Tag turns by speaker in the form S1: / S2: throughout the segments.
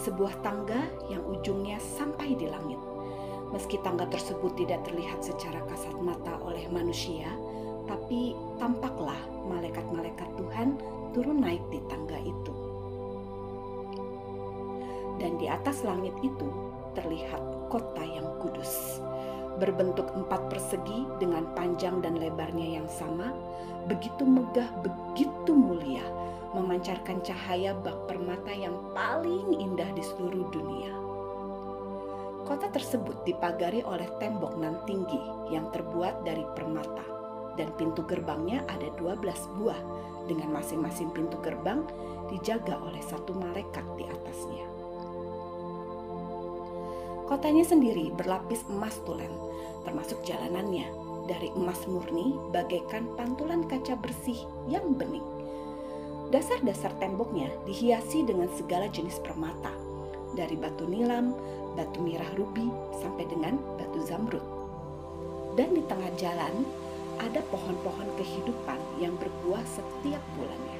S1: sebuah tangga yang ujungnya sampai di langit. Meski tangga tersebut tidak terlihat secara kasat mata oleh manusia, tapi tampaklah malaikat-malaikat Tuhan turun naik di tangga itu. Dan di atas langit itu terlihat kota yang kudus, berbentuk empat persegi dengan panjang dan lebarnya yang sama, begitu megah, begitu mulia, memancarkan cahaya bak permata yang paling indah di seluruh dunia. Kota tersebut dipagari oleh tembok nan tinggi yang terbuat dari permata dan pintu gerbangnya ada 12 buah dengan masing-masing pintu gerbang dijaga oleh satu malaikat di atasnya. Kotanya sendiri berlapis emas tulen, termasuk jalanannya dari emas murni bagaikan pantulan kaca bersih yang bening Dasar-dasar temboknya dihiasi dengan segala jenis permata, dari batu nilam, batu mirah rubi, sampai dengan batu zamrud. Dan di tengah jalan ada pohon-pohon kehidupan yang berbuah setiap bulannya.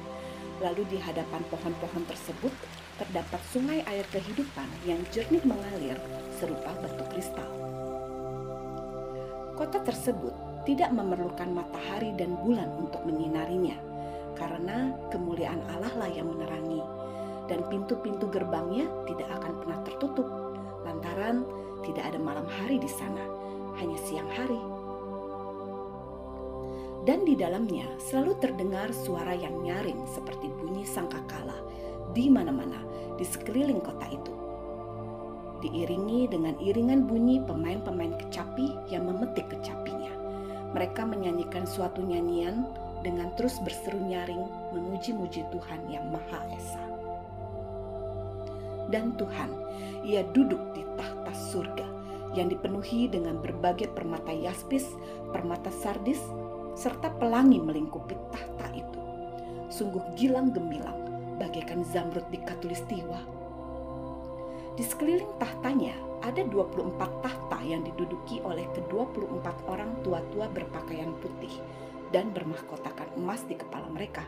S1: Lalu di hadapan pohon-pohon tersebut terdapat sungai air kehidupan yang jernih mengalir serupa batu kristal. Kota tersebut tidak memerlukan matahari dan bulan untuk menyinarinya karena kemuliaan Allah lah yang menerangi dan pintu-pintu gerbangnya tidak akan pernah tertutup lantaran tidak ada malam hari di sana, hanya siang hari. Dan di dalamnya selalu terdengar suara yang nyaring seperti bunyi sangkakala di mana-mana di sekeliling kota itu. Diiringi dengan iringan bunyi pemain-pemain kecapi yang memetik kecapinya. Mereka menyanyikan suatu nyanyian dengan terus berseru nyaring memuji-muji Tuhan yang Maha Esa. Dan Tuhan, ia duduk di tahta surga yang dipenuhi dengan berbagai permata yaspis, permata sardis, serta pelangi melingkupi tahta itu. Sungguh gilang gemilang, bagaikan zamrud di katulistiwa. Di sekeliling tahtanya ada 24 tahta yang diduduki oleh ke-24 orang tua-tua berpakaian putih dan bermahkotakan emas di kepala mereka.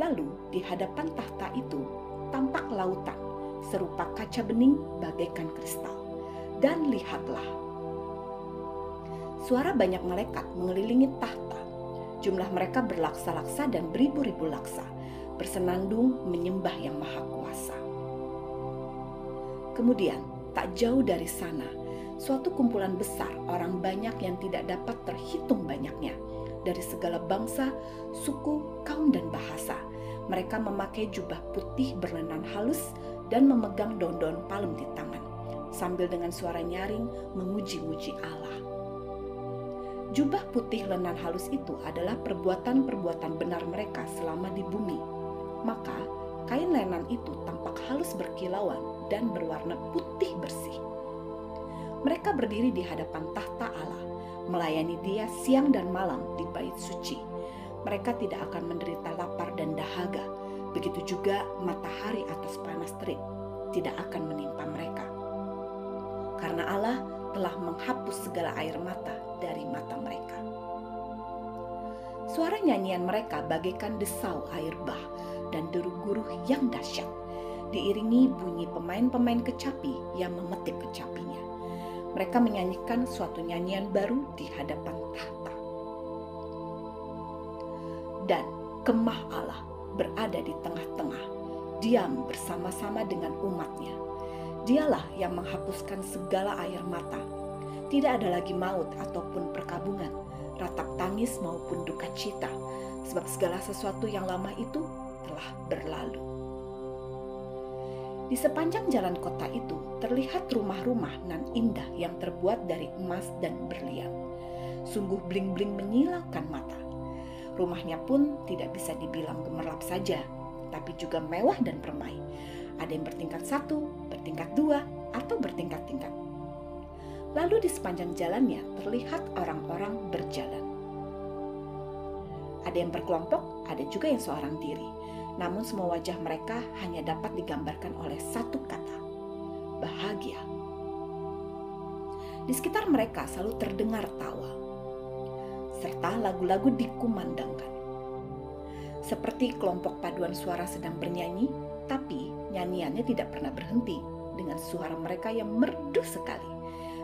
S1: Lalu di hadapan tahta itu tampak lautan serupa kaca bening bagaikan kristal. Dan lihatlah, suara banyak malaikat mengelilingi tahta. Jumlah mereka berlaksa-laksa dan beribu-ribu laksa, bersenandung menyembah yang maha kuasa. Kemudian, tak jauh dari sana, suatu kumpulan besar orang banyak yang tidak dapat terhitung banyaknya – dari segala bangsa, suku, kaum, dan bahasa. Mereka memakai jubah putih berlenan halus dan memegang daun-daun palem di tangan, sambil dengan suara nyaring memuji-muji Allah. Jubah putih lenan halus itu adalah perbuatan-perbuatan benar mereka selama di bumi. Maka, kain lenan itu tampak halus berkilauan dan berwarna putih bersih. Mereka berdiri di hadapan tahta Allah melayani dia siang dan malam di bait suci. Mereka tidak akan menderita lapar dan dahaga. Begitu juga matahari atas panas terik tidak akan menimpa mereka. Karena Allah telah menghapus segala air mata dari mata mereka. Suara nyanyian mereka bagaikan desau air bah dan deru guruh yang dahsyat, diiringi bunyi pemain-pemain kecapi yang memetik kecapinya mereka menyanyikan suatu nyanyian baru di hadapan tahta. Dan kemah Allah berada di tengah-tengah, diam bersama-sama dengan umatnya. Dialah yang menghapuskan segala air mata. Tidak ada lagi maut ataupun perkabungan, ratap tangis maupun duka cita, sebab segala sesuatu yang lama itu telah berlalu. Di sepanjang jalan kota itu terlihat rumah-rumah nan indah yang terbuat dari emas dan berlian. Sungguh bling-bling menyilaukan mata. Rumahnya pun tidak bisa dibilang gemerlap saja, tapi juga mewah dan permai. Ada yang bertingkat satu, bertingkat dua, atau bertingkat-tingkat. Lalu di sepanjang jalannya terlihat orang-orang berjalan. Ada yang berkelompok, ada juga yang seorang diri namun semua wajah mereka hanya dapat digambarkan oleh satu kata, bahagia. Di sekitar mereka selalu terdengar tawa, serta lagu-lagu dikumandangkan. Seperti kelompok paduan suara sedang bernyanyi, Tapi nyanyiannya tidak pernah berhenti dengan suara mereka yang merdu sekali.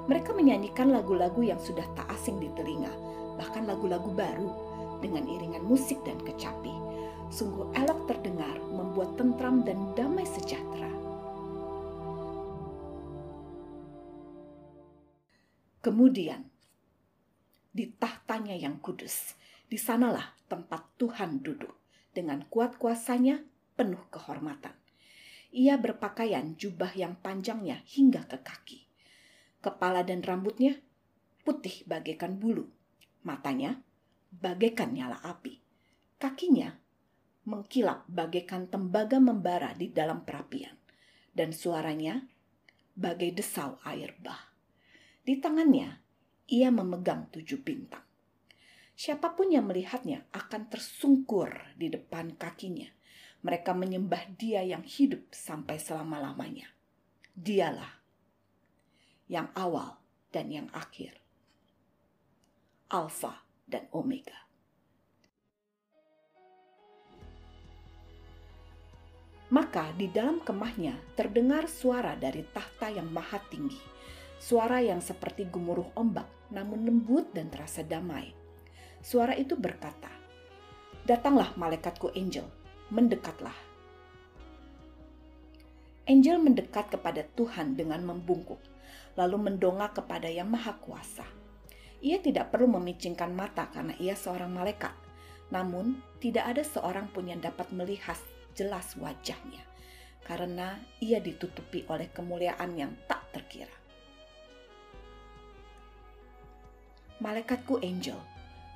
S1: Mereka menyanyikan lagu-lagu yang sudah tak asing di telinga, bahkan lagu-lagu baru dengan iringan musik dan kecapi. Sungguh elok terdengar, membuat tentram dan damai sejahtera. Kemudian, di tahtanya yang kudus, di sanalah tempat Tuhan duduk dengan kuat kuasanya penuh kehormatan. Ia berpakaian jubah yang panjangnya hingga ke kaki Kepala dan rambutnya putih bagaikan bulu. Matanya bagaikan nyala api. Kakinya mengkilap bagaikan tembaga membara di dalam perapian. Dan suaranya bagai desau air bah. Di tangannya ia memegang tujuh bintang. Siapa pun yang melihatnya akan tersungkur di depan kakinya. Mereka menyembah dia yang hidup sampai selama-lamanya. Dialah yang awal dan yang akhir. Alfa dan Omega. Maka di dalam kemahnya terdengar suara dari tahta yang maha tinggi. Suara yang seperti gemuruh ombak, namun lembut dan terasa damai. Suara itu berkata, Datanglah malaikatku Angel, mendekatlah. Angel mendekat kepada Tuhan dengan membungkuk lalu mendongak kepada Yang Maha Kuasa. Ia tidak perlu memicingkan mata karena ia seorang malaikat, namun tidak ada seorang pun yang dapat melihat jelas wajahnya karena ia ditutupi oleh kemuliaan yang tak terkira. Malaikatku Angel,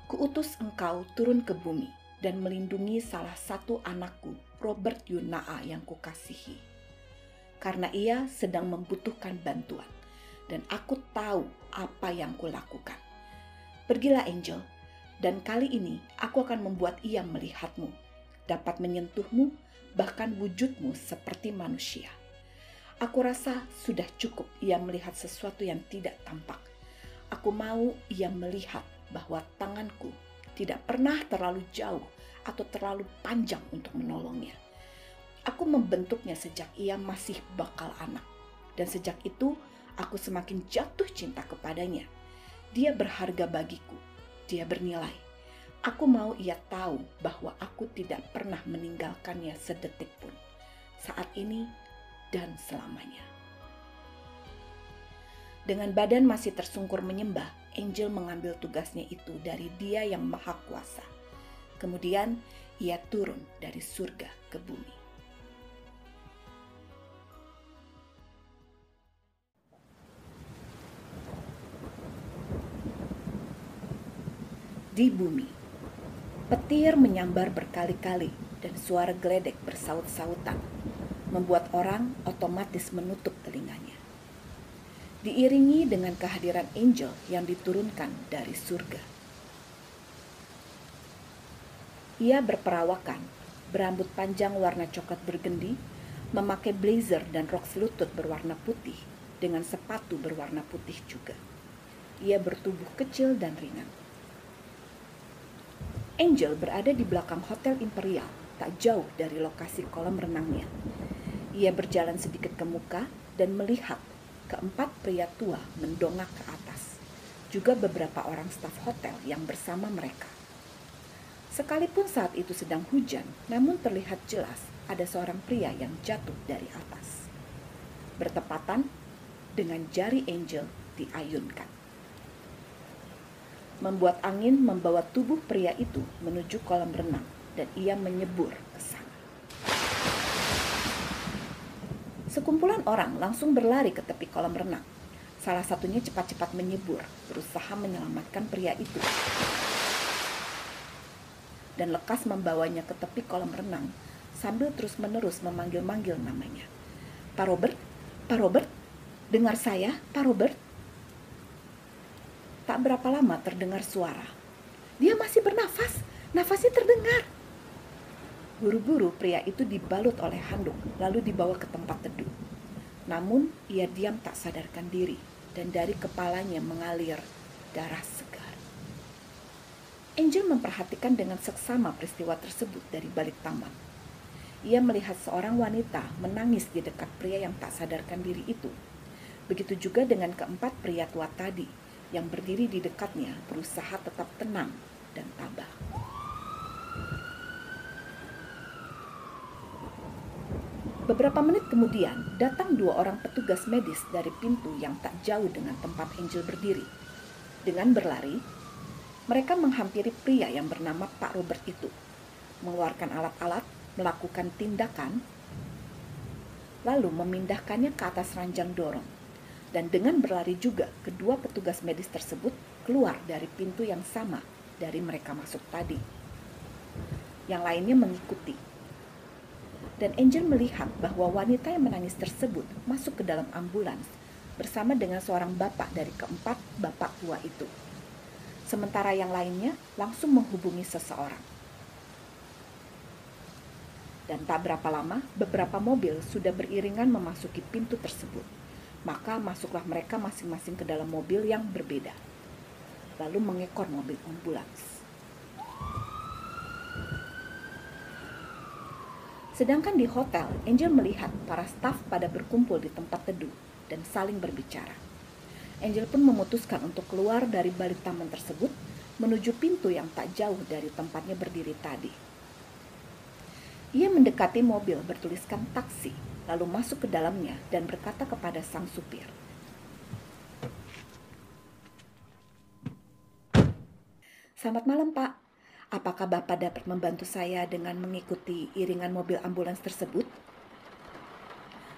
S1: kuutus engkau turun ke bumi dan melindungi salah satu anakku, Robert Yunaa yang kukasihi. Karena ia sedang membutuhkan bantuan dan aku tahu apa yang kulakukan. Pergilah Angel, dan kali ini aku akan membuat ia melihatmu, dapat menyentuhmu, bahkan wujudmu seperti manusia. Aku rasa sudah cukup ia melihat sesuatu yang tidak tampak. Aku mau ia melihat bahwa tanganku tidak pernah terlalu jauh atau terlalu panjang untuk menolongnya. Aku membentuknya sejak ia masih bakal anak, dan sejak itu aku semakin jatuh cinta kepadanya. Dia berharga bagiku, dia bernilai. Aku mau ia tahu bahwa aku tidak pernah meninggalkannya sedetik pun, saat ini dan selamanya. Dengan badan masih tersungkur menyembah, Angel mengambil tugasnya itu dari Dia yang Maha Kuasa. Kemudian ia turun dari surga ke bumi. di bumi. Petir menyambar berkali-kali dan suara geledek bersaut-sautan, membuat orang otomatis menutup telinganya. Diiringi dengan kehadiran angel yang diturunkan dari surga. Ia berperawakan, berambut panjang warna coklat bergendi, memakai blazer dan rok selutut berwarna putih dengan sepatu berwarna putih juga. Ia bertubuh kecil dan ringan Angel berada di belakang Hotel Imperial, tak jauh dari lokasi kolam renangnya. Ia berjalan sedikit ke muka dan melihat keempat pria tua mendongak ke atas. Juga beberapa orang staf hotel yang bersama mereka. Sekalipun saat itu sedang hujan, namun terlihat jelas ada seorang pria yang jatuh dari atas. Bertepatan dengan jari Angel diayunkan membuat angin membawa tubuh pria itu menuju kolam renang dan ia menyebur ke sana. Sekumpulan orang langsung berlari ke tepi kolam renang. Salah satunya cepat-cepat menyebur, berusaha menyelamatkan pria itu. Dan lekas membawanya ke tepi kolam renang sambil terus-menerus memanggil-manggil namanya. Pak Robert, Pak Robert, dengar saya, Pak Robert. Tak berapa lama terdengar suara. Dia masih bernafas, nafasnya terdengar. Buru-buru pria itu dibalut oleh handuk, lalu dibawa ke tempat teduh. Namun ia diam tak sadarkan diri, dan dari kepalanya mengalir darah segar. Angel memperhatikan dengan seksama peristiwa tersebut dari balik taman. ia melihat seorang wanita menangis di dekat pria yang tak sadarkan diri itu. Begitu juga dengan keempat pria tua tadi yang berdiri di dekatnya berusaha tetap tenang dan tabah. Beberapa menit kemudian, datang dua orang petugas medis dari pintu yang tak jauh dengan tempat Angel berdiri. Dengan berlari, mereka menghampiri pria yang bernama Pak Robert itu, mengeluarkan alat-alat, melakukan tindakan, lalu memindahkannya ke atas ranjang dorong dan dengan berlari juga kedua petugas medis tersebut keluar dari pintu yang sama dari mereka masuk tadi. Yang lainnya mengikuti. Dan Angel melihat bahwa wanita yang menangis tersebut masuk ke dalam ambulans bersama dengan seorang bapak dari keempat bapak tua itu. Sementara yang lainnya langsung menghubungi seseorang. Dan tak berapa lama, beberapa mobil sudah beriringan memasuki pintu tersebut maka masuklah mereka masing-masing ke dalam mobil yang berbeda, lalu mengekor mobil ambulans. Sedangkan di hotel, Angel melihat para staf pada berkumpul di tempat teduh dan saling berbicara. Angel pun memutuskan untuk keluar dari balik taman tersebut menuju pintu yang tak jauh dari tempatnya berdiri tadi. Ia mendekati mobil bertuliskan taksi lalu masuk ke dalamnya dan berkata kepada sang supir, Selamat malam, Pak. Apakah Bapak dapat membantu saya dengan mengikuti iringan mobil ambulans tersebut?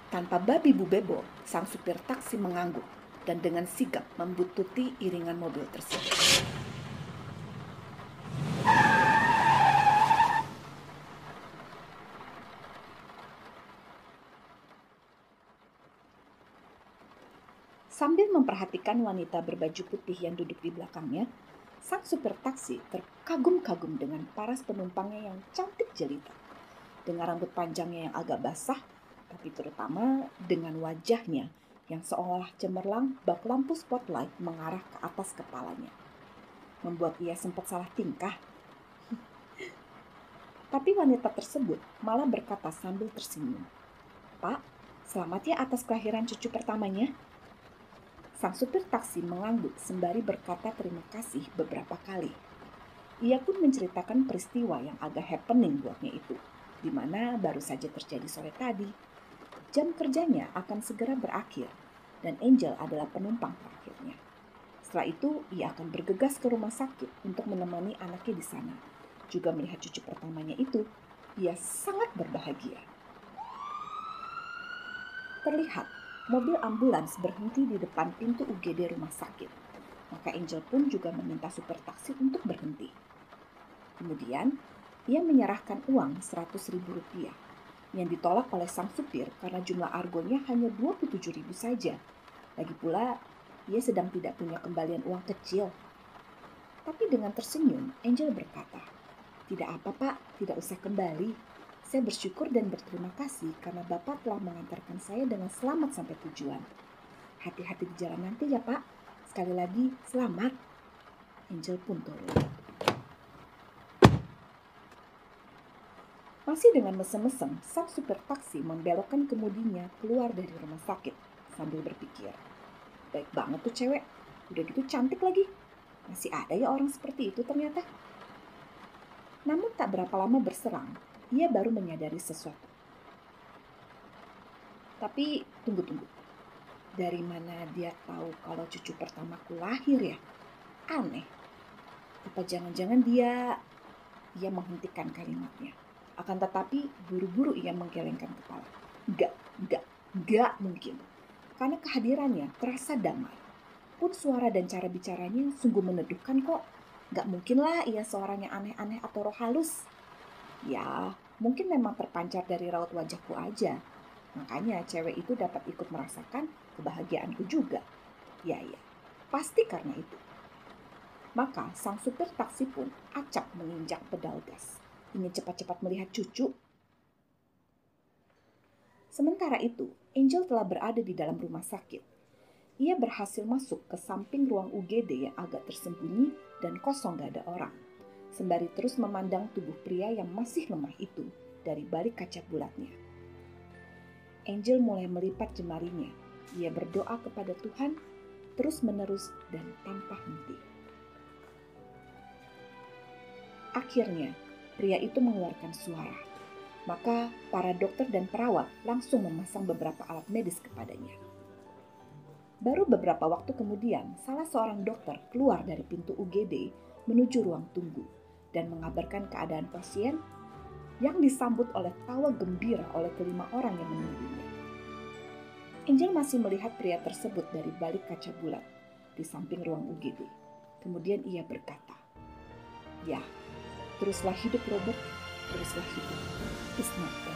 S1: Tanpa babi bu bebo, sang supir taksi mengangguk dan dengan sigap membututi iringan mobil tersebut. Sambil memperhatikan wanita berbaju putih yang duduk di belakangnya, sang supir taksi terkagum-kagum dengan paras penumpangnya yang cantik jelita. Dengan rambut panjangnya yang agak basah, tapi terutama dengan wajahnya yang seolah cemerlang bak lampu spotlight mengarah ke atas kepalanya. Membuat ia sempat salah tingkah. tapi wanita tersebut malah berkata sambil tersenyum, Pak, selamat ya atas kelahiran cucu pertamanya. Sang supir taksi mengangguk sembari berkata terima kasih beberapa kali. Ia pun menceritakan peristiwa yang agak happening buatnya itu, di mana baru saja terjadi sore tadi. Jam kerjanya akan segera berakhir, dan Angel adalah penumpang terakhirnya. Setelah itu, ia akan bergegas ke rumah sakit untuk menemani anaknya di sana. Juga melihat cucu pertamanya itu, ia sangat berbahagia. Terlihat mobil ambulans berhenti di depan pintu UGD rumah sakit. Maka Angel pun juga meminta supir taksi untuk berhenti. Kemudian, ia menyerahkan uang 100 ribu rupiah yang ditolak oleh sang supir karena jumlah argonya hanya 27 ribu saja. Lagi pula, ia sedang tidak punya kembalian uang kecil. Tapi dengan tersenyum, Angel berkata, Tidak apa pak, tidak usah kembali. Saya bersyukur dan berterima kasih karena Bapak telah mengantarkan saya dengan selamat sampai tujuan. Hati-hati di jalan nanti ya Pak. Sekali lagi, selamat. Angel pun turun. Masih dengan mesem-mesem, sang supir taksi membelokkan kemudinya keluar dari rumah sakit sambil berpikir. Baik banget tuh cewek, udah gitu cantik lagi. Masih ada ya orang seperti itu ternyata. Namun tak berapa lama berserang, ia baru menyadari sesuatu. Tapi tunggu-tunggu. Dari mana dia tahu kalau cucu pertamaku lahir ya? Aneh. Apa jangan-jangan dia ia menghentikan kalimatnya. Akan tetapi buru-buru ia menggelengkan kepala. Enggak, enggak, enggak mungkin. Karena kehadirannya terasa damai. Pun suara dan cara bicaranya sungguh meneduhkan kok. Gak mungkin lah ia seorang yang aneh-aneh atau roh halus. Ya, mungkin memang terpancar dari raut wajahku aja. Makanya cewek itu dapat ikut merasakan kebahagiaanku juga. Ya, ya, pasti karena itu. Maka sang supir taksi pun acap menginjak pedal gas. Ingin cepat-cepat melihat cucu. Sementara itu, Angel telah berada di dalam rumah sakit. Ia berhasil masuk ke samping ruang UGD yang agak tersembunyi dan kosong gak ada orang sembari terus memandang tubuh pria yang masih lemah itu dari balik kaca bulatnya. Angel mulai melipat jemarinya. Ia berdoa kepada Tuhan terus-menerus dan tanpa henti. Akhirnya, pria itu mengeluarkan suara. Maka para dokter dan perawat langsung memasang beberapa alat medis kepadanya. Baru beberapa waktu kemudian, salah seorang dokter keluar dari pintu UGD menuju ruang tunggu dan mengabarkan keadaan pasien yang disambut oleh tawa gembira oleh kelima orang yang menunggunya. Angel masih melihat pria tersebut dari balik kaca bulat di samping ruang UGD. Kemudian ia berkata, Ya, teruslah hidup Robert, teruslah hidup. It's not